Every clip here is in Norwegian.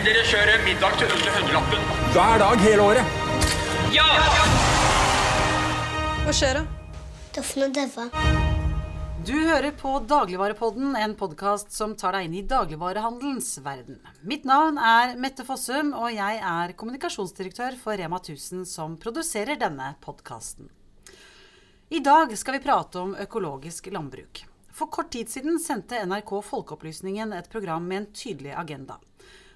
Vil dere kjøre middag til under hundrelappen? Hver dag hele året. Ja! Hva skjer da? Daffen og daua. Du hører på Dagligvarepodden, en podkast som tar deg inn i dagligvarehandelens verden. Mitt navn er Mette Fossum, og jeg er kommunikasjonsdirektør for Rema 1000, som produserer denne podkasten. I dag skal vi prate om økologisk landbruk. For kort tid siden sendte NRK Folkeopplysningen et program med en tydelig agenda.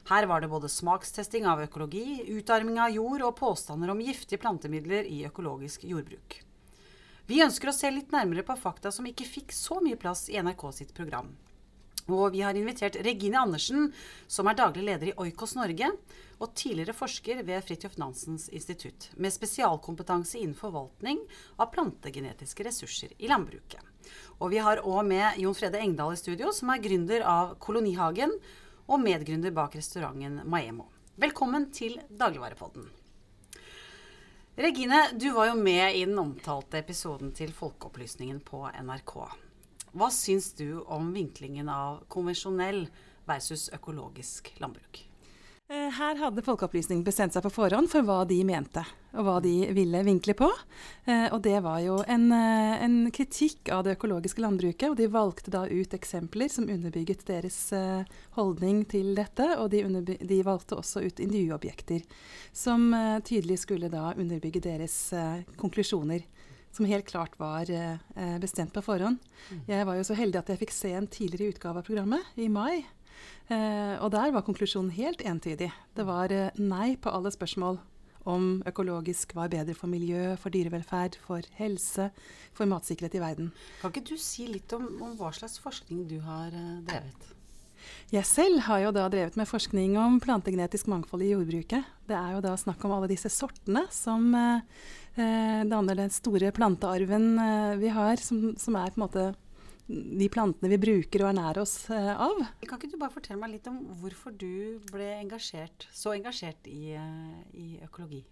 Her var det både smakstesting av økologi, utarming av jord og påstander om giftige plantemidler i økologisk jordbruk. Vi ønsker å se litt nærmere på fakta som ikke fikk så mye plass i NRK sitt program. Og vi har invitert Regine Andersen, som er daglig leder i Oikos Norge, og tidligere forsker ved Fridtjof Nansens institutt, med spesialkompetanse innen forvaltning av plantegenetiske ressurser i landbruket. Og vi har òg med Jon Frede Engdahl i studio, som er gründer av Kolonihagen og medgründer bak restauranten Maemo. Velkommen til Dagligvarepodden. Regine, du var jo med i den omtalte episoden til Folkeopplysningen på NRK. Hva syns du om vinklingen av konvensjonell versus økologisk landbruk? Eh, her hadde Folkeopplysningen bestemt seg på forhånd for hva de mente, og hva de ville vinkle på. Eh, og det var jo en, eh, en kritikk av det økologiske landbruket, og de valgte da ut eksempler som underbygget deres holdning til dette, og de, de valgte også ut intervjuobjekter som tydelig skulle da underbygge deres konklusjoner som helt klart var bestemt på forhånd. Mm. Jeg var jo så heldig at jeg fikk se en tidligere utgave av programmet, i mai. Eh, og der var konklusjonen helt entydig. Det var eh, nei på alle spørsmål om økologisk var bedre for miljø, for dyrevelferd, for helse, for matsikkerhet i verden. Kan ikke du si litt om, om hva slags forskning du har eh, drevet? Jeg selv har jo da drevet med forskning om plantegenetisk mangfold i jordbruket. Det er jo da snakk om alle disse sortene som eh, eh danner den store plantearven eh, vi har, som, som, er på en måte de plantene vi bruker og ernærer oss eh, av. Kan ikke du bare fortelle meg litt om hvorfor du ble engasjert, så engasjert i, eh, i, økologi?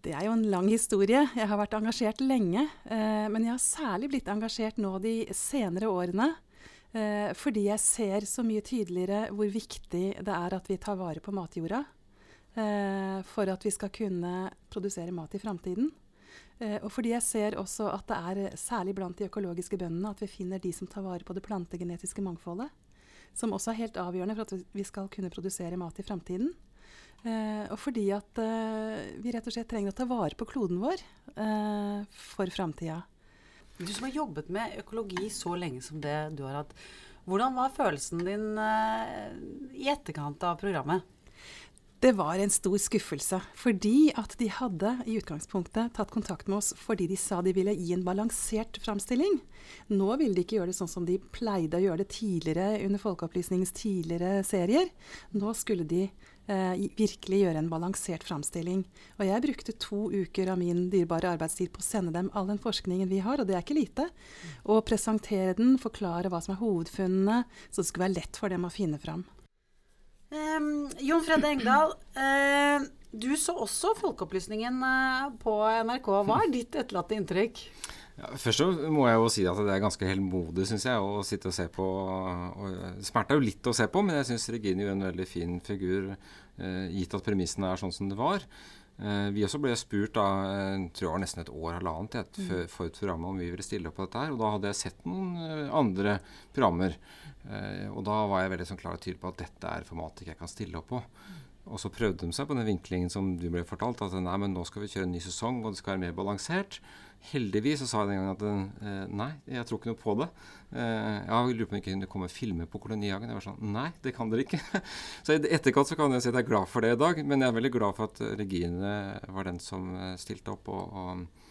Det er jo en lang historie. Jeg har vært engasjert lenge. Eh, men jeg har særlig blitt engasjert nå de senere årene. Eh, fordi jeg ser så mye tydeligere hvor viktig det er at vi tar vare på matjorda. Eh, for at vi skal kunne produsere mat i framtiden. Eh, og fordi jeg ser også at det er eh, særlig blant de økologiske bøndene at vi finner de som tar vare på det plantegenetiske mangfoldet. Som også er helt avgjørende for at vi skal kunne produsere mat i framtiden. Eh, og fordi at vi rett og slett trenger å ta vare på kloden vår for framtida. Du som har jobbet med økologi så lenge som det du har hatt. Hvordan var følelsen din i etterkant av programmet? Det var en stor skuffelse, fordi at de hadde i utgangspunktet tatt kontakt med oss fordi de sa de ville gi en balansert framstilling. Nå ville de ikke gjøre det sånn som de pleide å gjøre det tidligere under Folkeopplysningens tidligere serier. Nå skulle de eh, virkelig gjøre en balansert framstilling. Og jeg brukte to uker av min dyrebare arbeidstid på å sende dem all den forskningen vi har, og det er ikke lite. Og presentere den, forklare hva som er hovedfunnene, så det skulle være lett for dem å finne fram. Um, Jon Fredde Engdahl, uh, du så også Folkeopplysningen uh, på NRK. Hva er ditt etterlatte inntrykk? Ja, først må jeg jo si at det er ganske helmodig, syns jeg, å sitte og se på. Og smerte er jo litt å se på, men jeg syns Regine gjør en veldig fin figur, uh, gitt at premissene er sånn som det var. Vi også ble spurt da, tror jeg var nesten et år halvannet et, mm. forut for programmet om vi ville stille opp på dette her. Og da hadde jeg sett noen andre programmer Eh, og da var jeg veldig sånn klar og tydelig på at dette er formatet jeg kan stille opp på. Og så prøvde de seg på den vinklingen som du ble fortalt, at nei, men nå skal vi kjøre en ny sesong, og det skal være mer balansert. Heldigvis så sa jeg den gangen at eh, nei, jeg tror ikke noe på det. Eh, jeg lurer på om det kunne komme filmer på Kolonihagen. Jeg var sånn Nei, det kan dere ikke. så i etterkant så kan jeg si at jeg er glad for det i dag, men jeg er veldig glad for at Regine var den som eh, stilte opp og, og,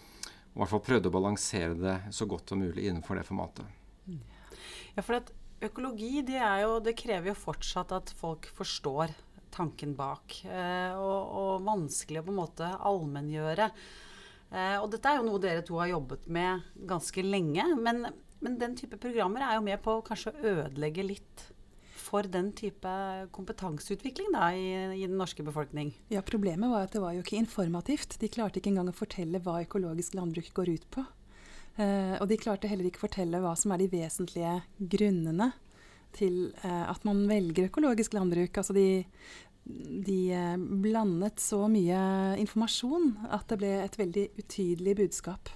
og i hvert fall prøvde å balansere det så godt som mulig innenfor det formatet. Ja, for at Økologi det, jo, det, krever jo fortsatt at folk forstår tanken bak. Eh, og, og, vanskelig å på en måte allmenngjøre. Eh, og dette er jo noe dere to har jobbet med ganske lenge. Men, men den type programmer er jo med på å kanskje ødelegge litt for den type kompetanseutvikling da, i, i, den norske befolkning? Ja, Problemet var at det var jo ikke informativt. De klarte ikke engang å fortelle hva økologisk landbruk går ut på. Uh, og de klarte heller ikke å fortelle hva som er de vesentlige grunnene til eh, at man velger økologisk landbruk. Altså de, de eh, blandet så mye informasjon at det ble et veldig utydelig budskap.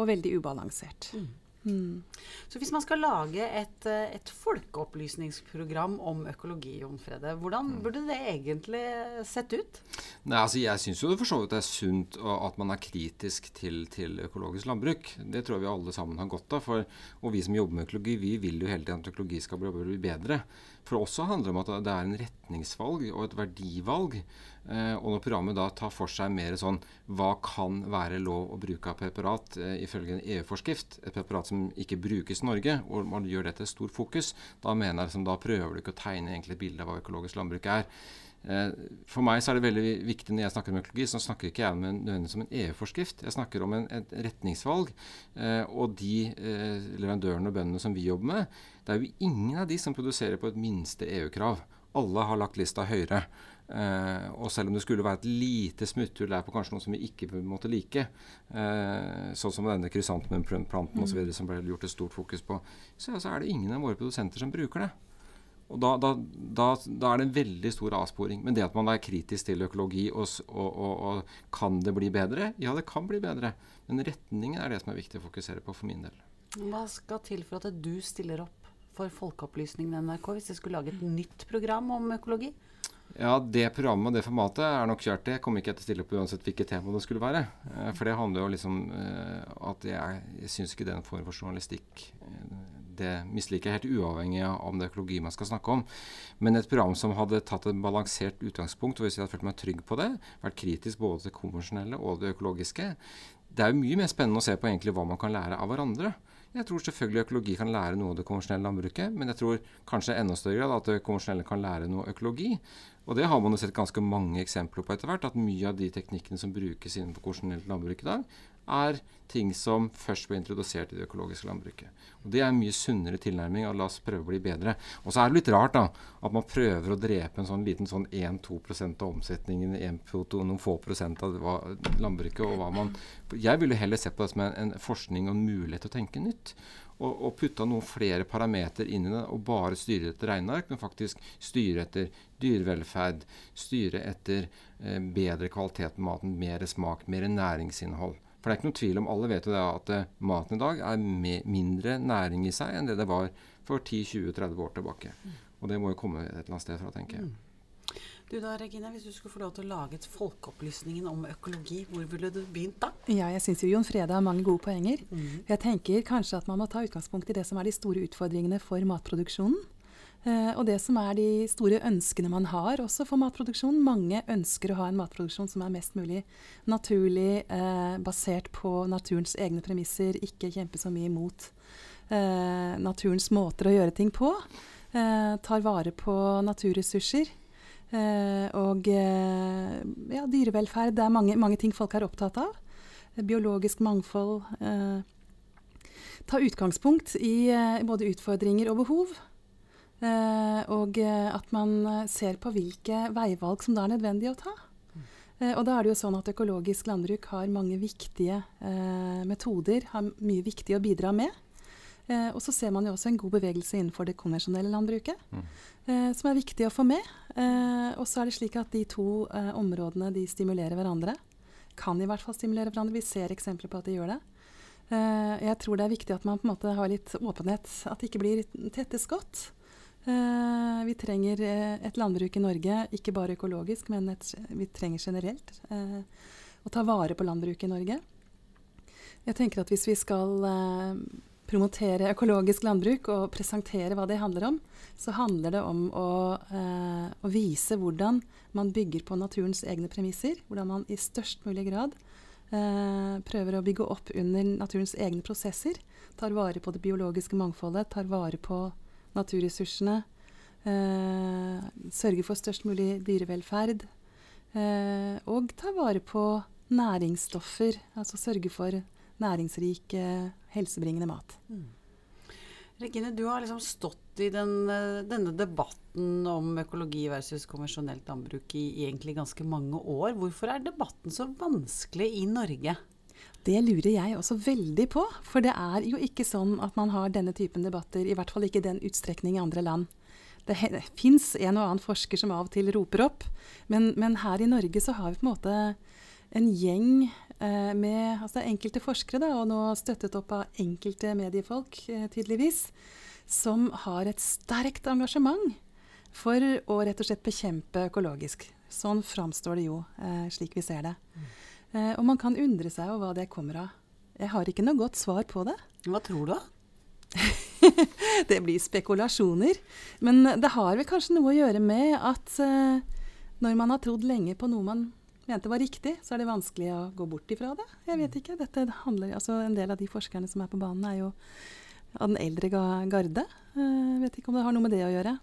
Og veldig ubalansert. Mm. Så hvis man skal lage et, eh, et folkeopplysningsprogram om økologi, Jon Frede, hvordan burde det egentlig sett ut? Nei, altså Jeg syns jo for så vidt det er sunt at man er kritisk til, til økologisk landbruk. Det tror jeg vi alle sammen har godt av. For, og vi som jobber med økologi, vi vil jo hele tiden at økologi skal bli bedre. For det også handler om at det er en retningsvalg og et verdivalg. Eh, og når programmet da tar for seg mer sånn hva kan være lov å bruke av preparat eh, ifølge en EU-forskrift, et preparat som ikke brukes i Norge, og man gjør det til stor fokus, da mener jeg liksom, da prøver du ikke å tegne egentlig et bilde av hva økologisk landbruk er. Eh, for meg så er det veldig viktig når jeg snakker om økologi, så snakker ikke jeg om en, nødvendigvis om en EU-forskrift. Jeg snakker om en, et retningsvalg. Eh, og de eh, leverandørene og bøndene som vi jobber med, det er jo ingen av de som produserer på et minste EU-krav. Alle har lagt lista høyere. Eh, og selv om det skulle være et lite smutthull der på kanskje noe som vi ikke måtte like, eh, sånn som denne krysantemumplanten mm. osv. som ble gjort et stort fokus på, så, så er det ingen av våre produsenter som bruker det. Og da, da, da, da, er det en veldig stor avsporing. Men det at man er kritisk til økologi og, og, og, og, kan det bli bedre? Ja, det kan bli bedre. Men retningen er det som er viktig å fokusere på for min del. Hva skal til for at du stiller opp for Folkeopplysningen NRK hvis de skulle lage et nytt program om økologi? Ja, det programmet og det formatet er nok kjørt. Det kommer ikke jeg til å stille opp uansett hvilket tema det skulle være. Eh, for det handler jo liksom eh, at jeg, jeg syns ikke den form for journalistikk eh, det misliker jeg helt uavhengig av om det er økologi man skal snakke om. Men et program som hadde tatt et balansert utgangspunkt, og hvis jeg hadde følt meg trygg på det, vært kritisk både til konvensjonelle og det økologiske Det er jo mye mer spennende å se på egentlig hva man kan lære av hverandre. Jeg tror selvfølgelig økologi kan lære noe av det konvensjonelle landbruket, men jeg tror kanskje enda større grad at det konvensjonelle kan lære noe økologi. Og det har man jo sett ganske mange eksempler på etter hvert, at mye av de teknikkene som brukes innenfor konvensjonelt landbruk i dag, er ting som først ble introdusert i det økologiske landbruket. Og Det er en mye sunnere tilnærming. og La oss prøve å bli bedre. Og så er det litt rart da, at man prøver å drepe en sånn liten sånn 1-2 av omsetningen, 1, 2, noen få prosent av landbruket og hva man Jeg ville heller sett på det som en, en forskning og en mulighet til å tenke nytt. Og, og putta noen flere parameter inn i det, og bare styre etter regneark, men faktisk styre etter dyrevelferd, styre etter eh, bedre kvalitet på maten, mer smak, mer næringsinnhold. For det er ikke noen tvil om, alle vet jo det at uh, maten i dag er mindre næring i seg enn det det var for 10-20-30 år tilbake. Og det må jo komme et eller annet sted fra, tenker jeg. Mm. Du da, Regine, Hvis du skulle få lov til å lage et Folkeopplysningen om økologi, hvor ville du begynt da? Ja, Jeg syns Jon Frede har mange gode poenger. Mm. Jeg tenker kanskje at man må ta utgangspunkt i det som er de store utfordringene for matproduksjonen. Uh, og det som er de store ønskene man har også for matproduksjon. Mange ønsker å ha en matproduksjon som er mest mulig naturlig, eh, basert på naturens egne premisser, ikke kjempe så mye mot eh, naturens måter å gjøre ting på. tar vare på naturressurser. og ja, dyrevelferd. Det er mange, mange, ting folk er opptatt av. Biologisk mangfold. ta utgangspunkt i både utfordringer og behov. Eh, og eh, at man eh, ser på hvilke veivalg som da er nødvendig å ta. Eh, og da er det jo sånn at Økologisk landbruk har mange viktige eh, metoder, har mye viktig å bidra med. Eh, og så ser man jo også en god bevegelse innenfor det konvensjonelle landbruket, mm. som er viktig å få med. og så er det slik at de to områdene de stimulerer hverandre. Kan i hvert fall stimulere hverandre. Vi ser eksempler på at de gjør det. jeg tror det er viktig at man på en måte har litt åpenhet, at det ikke blir tette skott. Uh, vi trenger uh, et landbruk i Norge, ikke bare økologisk, men et, vi trenger generelt uh, å ta vare på landbruket i Norge. Jeg tenker at hvis vi skal promotere økologisk landbruk og presentere hva det handler om, så handler det om å, å, vise hvordan man bygger på naturens egne premisser. Hvordan man i størst mulig grad prøver å bygge opp under naturens egne prosesser. Tar vare på det biologiske mangfoldet, tar vare på naturressursene. Eh, sørge for størst mulig dyrevelferd. Eh, og ta vare på næringsstoffer. Altså sørge for næringsrik, helsebringende mat. Mm. Regine, du har liksom stått i den, eh, denne debatten om økologi versus konvensjonelt landbruk i egentlig ganske mange år. Hvorfor er debatten så vanskelig i Norge? Det lurer jeg også veldig på. For det er jo ikke sånn at man har denne typen debatter, i hvert fall ikke i den utstrekning i andre land. Det, det fins en og annen forsker som av og til roper opp, men, men, her i Norge så har vi på en måte en gjeng eh, med altså enkelte forskere, da, og nå støttet opp av enkelte mediefolk, eh, tydeligvis, som har et sterkt engasjement for å rett og slett bekjempe økologisk. Sånn framstår det jo, eh, slik vi ser det. Mm. Eh, og man kan undre seg over hva det kommer av. Jeg har ikke noe godt svar på det. Hva tror du, da? det blir spekulasjoner. Men det har vel kanskje noe å gjøre med at eh, når man har trodd lenge på noe man mente var riktig, så er det vanskelig å gå bort ifra det. Jeg vet ikke. Dette handler, altså En del av de forskerne som er på banen, er jo av den eldre garde. Jeg vet ikke om det har noe med det å gjøre.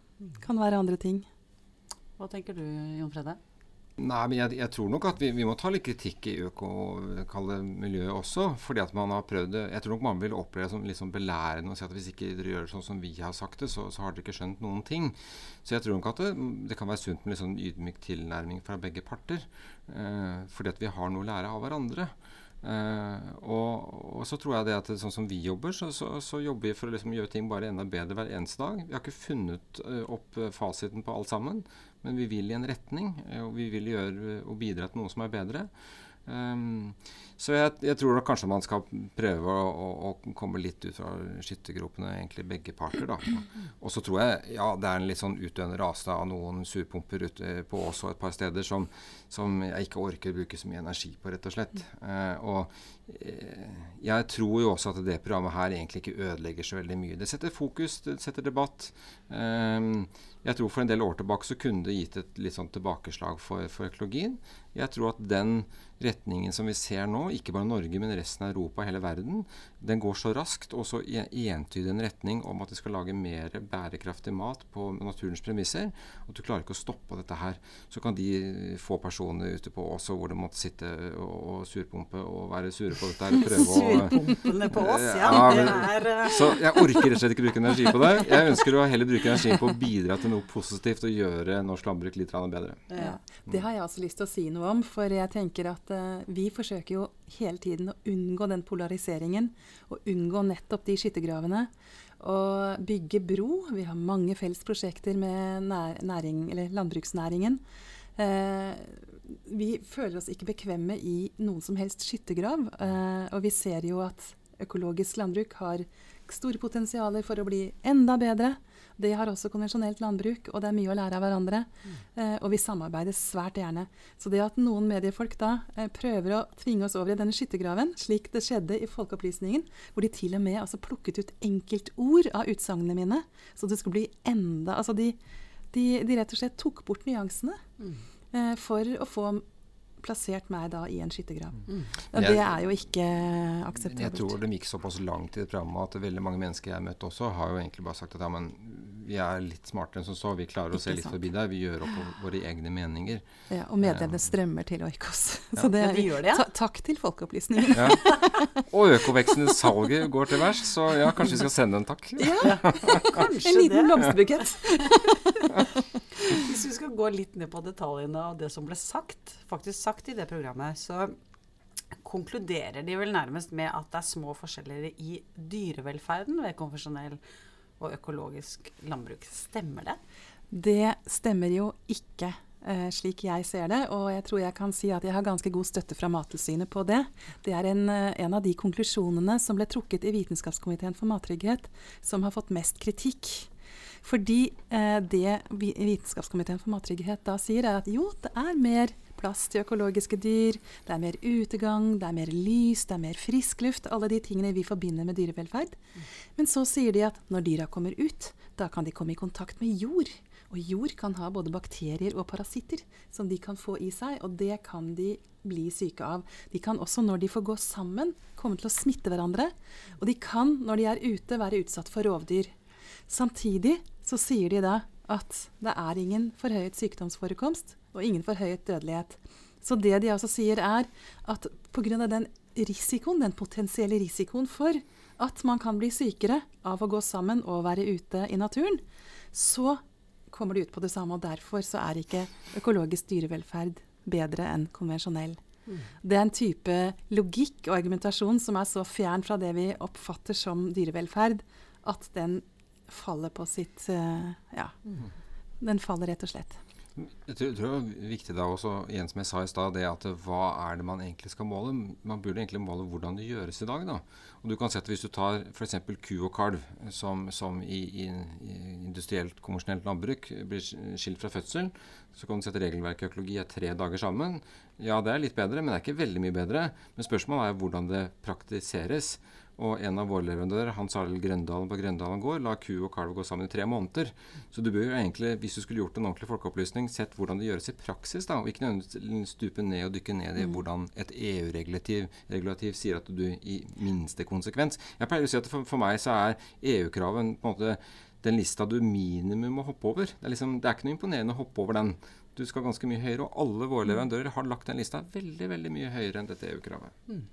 Kan være andre ting. Hva tenker du, Jon Fredde? Nei, men jeg, jeg, tror nok at vi, vi, må ta litt kritikk i økomiljøet også. fordi at man har prøvd det. Jeg tror nok man vil oppleve det som litt sånn belærende å si at hvis ikke dere gjør det sånn som vi har sagt det, så, så har dere ikke skjønt noen ting. Så jeg tror nok at det, det kan være sunt med litt sånn ydmyk tilnærming fra begge parter. Eh, fordi at vi har noe å lære av hverandre. Eh, og, og, så tror jeg det at det, sånn som vi jobber, så, så, så jobber vi for å liksom gjøre ting bare enda bedre hver eneste dag. Vi har ikke funnet uh, opp fasiten på alt sammen. Men vi vil i en retning, eh, og vi vil gjøre og bidra til noe som er bedre. Um, så jeg, jeg, tror da kanskje man skal prøve å, å, å komme litt ut fra skyttergropene, egentlig begge parter. da. Og så tror jeg ja, det er en litt sånn utdøende rase av noen surpumper ute på og et par steder som, som jeg ikke orker å bruke så mye energi på, rett og slett. Uh, og uh, jeg tror jo også at det programmet her egentlig ikke ødelegger så veldig mye. Det setter fokus, det setter debatt. Um, jeg tror For en del år tilbake så kunne det gitt et litt sånn tilbakeslag for, for økologien. Jeg tror at den retningen som vi ser nå, ikke bare Norge, men resten av Europa og hele verden, den går så raskt og så entydig en retning om at vi skal lage mer bærekraftig mat på naturens premisser. Og du klarer ikke å stoppe dette her. Så kan de få personer ute på også hvor de måtte sitte og, og surpumpe og være sure på dette her. og Prøve å Surpumpene på oss, ja. ja men, uh... Så jeg orker rett og slett ikke bruke energi på det. Jeg ønsker å heller bruke energi på å bidra til noe positivt og gjøre norsk landbruk litt bedre. Ja, Det har jeg også lyst til å si noe om. For jeg tenker at uh, vi forsøker jo hele tiden å unngå den polariseringen. Og unngå nettopp de skyttergravene. Og bygge bro. Vi har mange felles prosjekter med næring, landbruksnæringen. Uh, vi føler oss ikke bekvemme i noen som helst skyttergrav. Uh, og vi ser jo at økologisk landbruk har store potensialer for å bli enda bedre. Det har også konvensjonelt landbruk, og det er mye å lære av hverandre. Mm. Eh, og vi samarbeider svært gjerne. Så det at noen mediefolk da eh, prøver å tvinge oss over i denne skyttergraven, slik det skjedde i Folkeopplysningen, hvor de til og med altså, plukket ut enkeltord av utsagnene mine, så det skulle bli enda Altså de, de, de rett og slett tok bort nyansene mm. eh, for å få plassert meg da i en skyttergrav. Mm. Og det er jo ikke akseptabelt. Jeg tror de gikk såpass langt i det programmet at veldig mange mennesker jeg møtte også, har jo egentlig bare sagt at ja, men vi er litt smartere enn som så. Vi klarer å se litt forbi der. Vi gjør opp våre egne meninger. Ja, Og medlemmene strømmer til Oikos. Ja. Så det, ja, de gjør det, ja. takk til Folkeopplysningen. Ja. Og Økoveksten salget går til værs, så ja, kanskje vi skal sende en takk. Ja, kanskje det. En liten blomsterbukett. Hvis vi skal gå litt ned på detaljene av det som ble sagt, faktisk sagt i det programmet, så konkluderer de vel nærmest med at det er små forskjeller i dyrevelferden ved konfesjonell og økologisk landbruk. Stemmer det? Det stemmer jo ikke. Uh, slik jeg ser det, og jeg tror jeg kan si at jeg har ganske god støtte fra Mattilsynet på det. Det er en, uh, en, av de konklusjonene som ble trukket i Vitenskapskomiteen for mattrygghet, som har fått mest kritikk. Fordi eh, det Vitenskapskomiteen for mattrygghet da sier, er at jo, det er mer plass til økologiske dyr, det er mer utegang, det er mer lys, det er mer frisk luft. Alle de tingene vi forbinder med dyrevelferd. Men så sier de at når dyra kommer ut, da kan de komme i kontakt med jord. Og jord kan ha både bakterier og parasitter som de kan få i seg, og det kan de bli syke av. De kan også, når de får gå sammen, komme til å smitte hverandre. Og de kan, når de er ute, være utsatt for rovdyr. Samtidig så sier de da at det er ingen forhøyet sykdomsforekomst og ingen forhøyet dødelighet. Så det de altså sier, er at pga. den risikoen, den potensielle risikoen for at man kan bli sykere av å gå sammen og være ute i naturen, så kommer de ut på det samme. Og derfor så er ikke økologisk dyrevelferd bedre enn konvensjonell Det er en type logikk og argumentasjon som er så fjern fra det vi oppfatter som dyrevelferd, at den faller på sitt eh, Ja. Den faller rett og slett. Jeg tror, tror det er viktig da også, igjen som jeg sa i stad, det at hva er det man egentlig skal måle? Man burde egentlig måle hvordan det gjøres i dag. da. Og du kan se at Hvis du tar f.eks. ku og kalv, som, som i, i, i, industrielt, konvensjonelt landbruk blir skilt fra fødsel, så kan du se at regelverket i økologi er tre dager sammen. Ja, det er litt bedre, men det er ikke veldig mye bedre. Men spørsmålet er hvordan det praktiseres. Og en av våre leverandører, Hans Arild Grøndalen på Grøndalen gård, la ku og kalv gå sammen i tre måneder. Så du bør jo egentlig, hvis du skulle gjort en ordentlig folkeopplysning, sett hvordan det gjøres i praksis, da, og ikke nødvendigvis stupe ned og dykke ned i mm. hvordan et EU-regulativ sier at du i minste konsekvens Jeg pleier å si at for, for meg så er EU-kraven på en måte den lista du minimum må hoppe over. Det er, liksom, det er ikke noe imponerende å hoppe over den. Du skal ganske mye høyere, og alle våre mm. leverandører har lagt den lista veldig veldig mye høyere enn dette EU-kravet. Mm.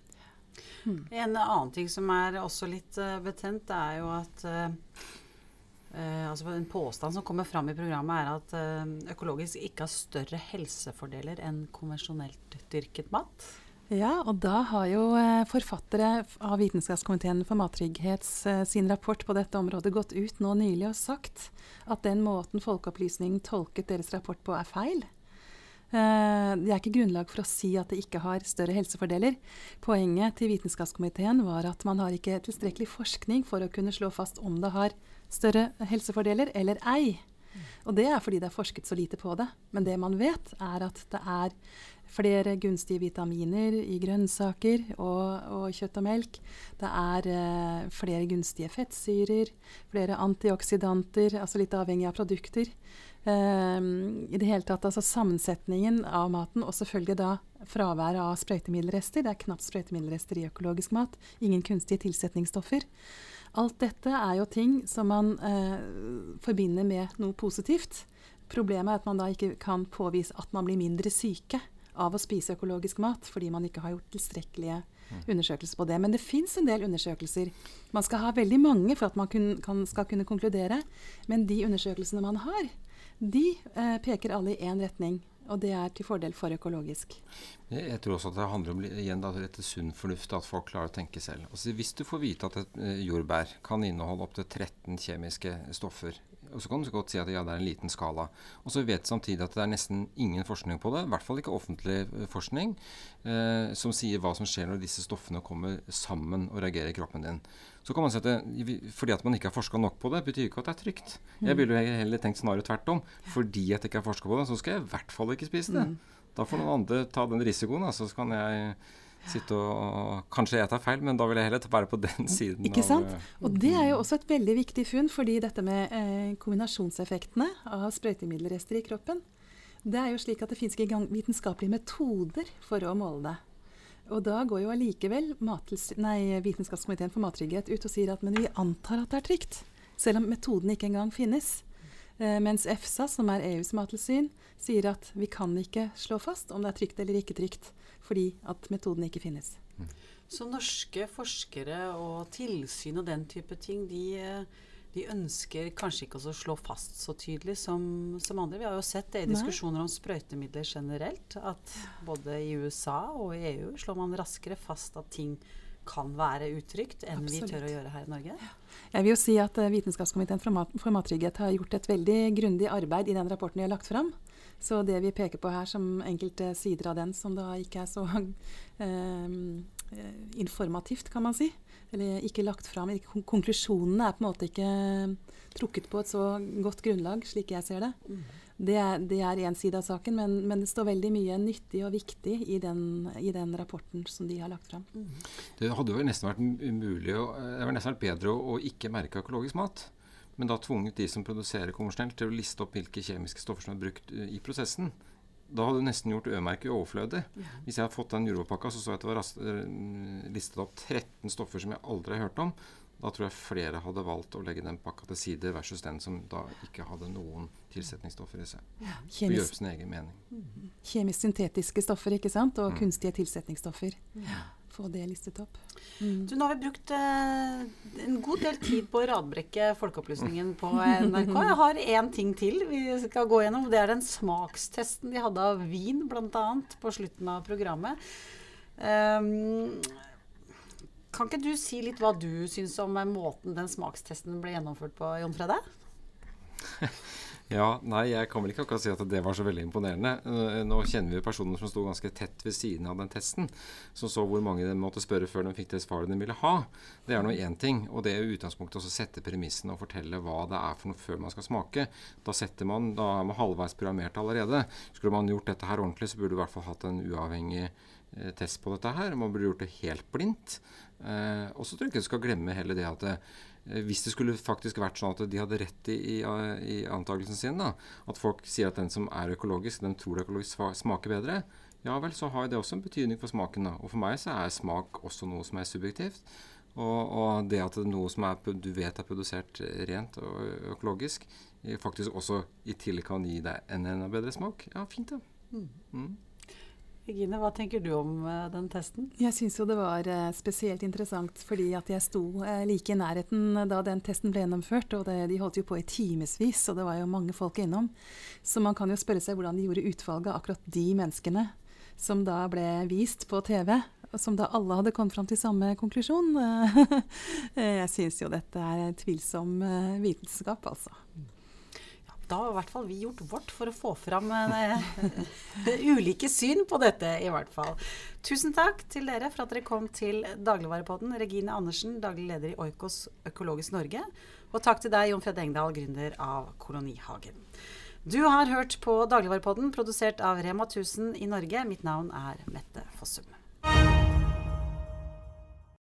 Mm. En annen ting som er også litt uh, betent, er jo at uh, altså En påstand som kommer fram i programmet, er at økologisk ikke har større helsefordeler enn konvensjonelt dyrket mat. Ja, og da har jo forfattere av Vitenskapskomiteen for mattrygghets sin rapport på dette området gått ut nå nylig og sagt at den måten Folkeopplysningen tolket deres rapport på, er feil. Eh, det er ikke grunnlag for å si at det ikke har større helsefordeler. Poenget til Vitenskapskomiteen var at man har ikke tilstrekkelig forskning for å kunne slå fast om det har større helsefordeler eller ei. Og det er fordi det er forsket så lite på det. Men det man vet, er at det er flere gunstige vitaminer i grønnsaker og, og kjøtt og melk. Det er eh, flere gunstige fettsyrer, flere antioksidanter, altså litt avhengig av produkter. Um, I det hele tatt altså sammensetningen av maten, og selvfølgelig da fraværet av sprøytemiddelrester. Det er knapt sprøytemiddelrester i økologisk mat. Ingen kunstige tilsetningsstoffer. Alt dette er jo ting som man eh, forbinder med noe positivt. Problemet er at man da ikke kan påvise at man blir mindre syke av å spise økologisk mat, fordi man ikke har gjort tilstrekkelige mm. undersøkelser på det. Men det fins en del undersøkelser. Man skal ha veldig mange for at man kun, kan, skal kunne konkludere. Men de undersøkelsene man har, de eh, peker alle i én retning. Og det er til fordel for økologisk. Jeg tror også at det handler om igjen da, rett sunn fornuft, at folk klarer å tenke selv. Altså, hvis du får vite at et eh, jordbær kan inneholde opptil 13 kjemiske stoffer og så kan du godt si at ja, det er en liten skala. Og så vet samtidig at det er nesten ingen forskning på det, i hvert fall ikke offentlig eh, forskning, eh, som sier hva som skjer når disse stoffene kommer sammen og reagerer i kroppen din. Så kan man si at det, Fordi at man ikke har forska nok på det, betyr ikke at det er trygt. Jeg mm. ville heller tenkt snarere tvert om. Fordi at jeg ikke har forska på det, så skal jeg i hvert fall ikke spise det. Mm. Da får noen andre ta den risikoen, så kan jeg sitte og Kanskje jeg tar feil, men da vil jeg heller være på den siden. Ikke sant? Av, eh, og det er jo også et veldig viktig funn, fordi dette med eh, kombinasjonseffektene av sprøytemiddelrester i kroppen, det er jo slik at det finnes ikke engang vitenskapelige metoder for å måle det. Og da går jo allikevel Vitenskapskomiteen for mattrygghet ut og sier at men vi antar at det er trygt, selv om metoden ikke engang finnes. Eh, mens EFSA, som er EUs mattilsyn, sier at vi kan ikke slå fast om det er trygt eller ikke trygt fordi at metoden ikke finnes. Mm. Så norske forskere og tilsyn og den type ting, de, de ønsker kanskje ikke å slå fast så tydelig som, som, andre. Vi har jo sett det i diskusjoner om sprøytemidler generelt, at både i USA og i EU slår man raskere fast at ting kan være utrygt enn Absolutt. vi tør å gjøre her i Norge? Jeg vil jo si at uh, Vitenskapskomiteen for, mat, for mattrygghet har gjort et veldig grundig arbeid i den rapporten de har lagt fram. Så det vi peker på her som enkelte sider av den som da ikke er så eh, informativt, kan man si, eller ikke lagt fram Konklusjonene er på en måte ikke trukket på et så godt grunnlag, slik jeg ser det. Mm. Det er én side av saken, men, men, det står veldig mye nyttig og viktig i den, i den rapporten som de har lagt fram. Mm. Det hadde jo nesten vært umulig, det hadde nesten vært bedre å, å ikke merke økologisk mat men da tvunget de som produserer konvensjonelt, til å liste opp hvilke kjemiske stoffer som er brukt eh, i prosessen. Da hadde du nesten gjort Ø-merket overflødig. Ja. Hvis jeg hadde fått den jordbærpakka, så så jeg at det var eh, listet opp 13 stoffer som jeg aldri har hørt om. Da tror jeg flere hadde valgt å legge den pakka til side versus den som da ikke hadde noen tilsetningsstoffer i seg. Ja. Kjemisk, gjøre sin egen mening. Mm. Kjemisk syntetiske stoffer ikke sant? og mm. kunstige tilsetningsstoffer. Ja. Få det listet opp. Du, nå har vi brukt eh, en god del tid på å radbrekke folkeopplysningen på NRK. Jeg har én ting til vi skal gå gjennom. Det er den smakstesten de hadde av vin, bl.a. på slutten av programmet. Um, kan ikke du si litt hva du syns om måten den smakstesten ble gjennomført på, Jon Frede? Ja, nei, jeg kan vel ikke akkurat si at det var så veldig imponerende. Eh, Nå kjenner vi personer som sto ganske tett ved siden av den testen, som så hvor mange de måtte spørre før de fikk det svaret de ville ha. Det er nå én ting. Og det er utgangspunktet å sette premissene og fortelle hva det er for noe før man skal smake. Da setter man, da er man halvveis programmert allerede. Skulle man gjort dette her ordentlig, så burde du i hvert fall hatt en uavhengig eh, test på dette her. Man burde gjort det helt blindt. Eh, og så tror jeg ikke du skal glemme heller det at hvis det skulle faktisk vært sånn at de hadde rett i, i, i antakelsen sin, da, at folk sier at den som er økologisk, den tror økologisk smaker bedre, ja vel, så har det også en betydning for smaken. da. Og for meg så er smak også noe som er subjektivt. Og, og det at det er noe som er, du vet er produsert rent og økologisk, faktisk også i tillegg kan gi deg en enda bedre smak, ja, fint det. Mm. Mm. Regine, hva tenker du om uh, den testen? Jeg syns jo det var uh, spesielt interessant fordi at jeg sto uh, like i nærheten da den testen ble gjennomført. Og det, de holdt jo på i timevis, og det var jo mange folk innom. Så man kan jo spørre seg hvordan de gjorde utvalget av akkurat de menneskene som da ble vist på TV. Som da alle hadde kommet fram til samme konklusjon. jeg syns jo dette er tvilsom vitenskap, altså. Da har i hvert fall vi gjort vårt for å få fram uh, ulike syn på dette, i hvert fall. Tusen takk til dere for at dere kom til Dagligvarepodden. Regine Andersen, daglig leder i Oikos Økologisk Norge. Og takk til deg, Jon Fred Engdahl, gründer av Kolonihagen. Du har hørt på Dagligvarepodden, produsert av Rema 1000 i Norge. Mitt navn er Mette Fossum.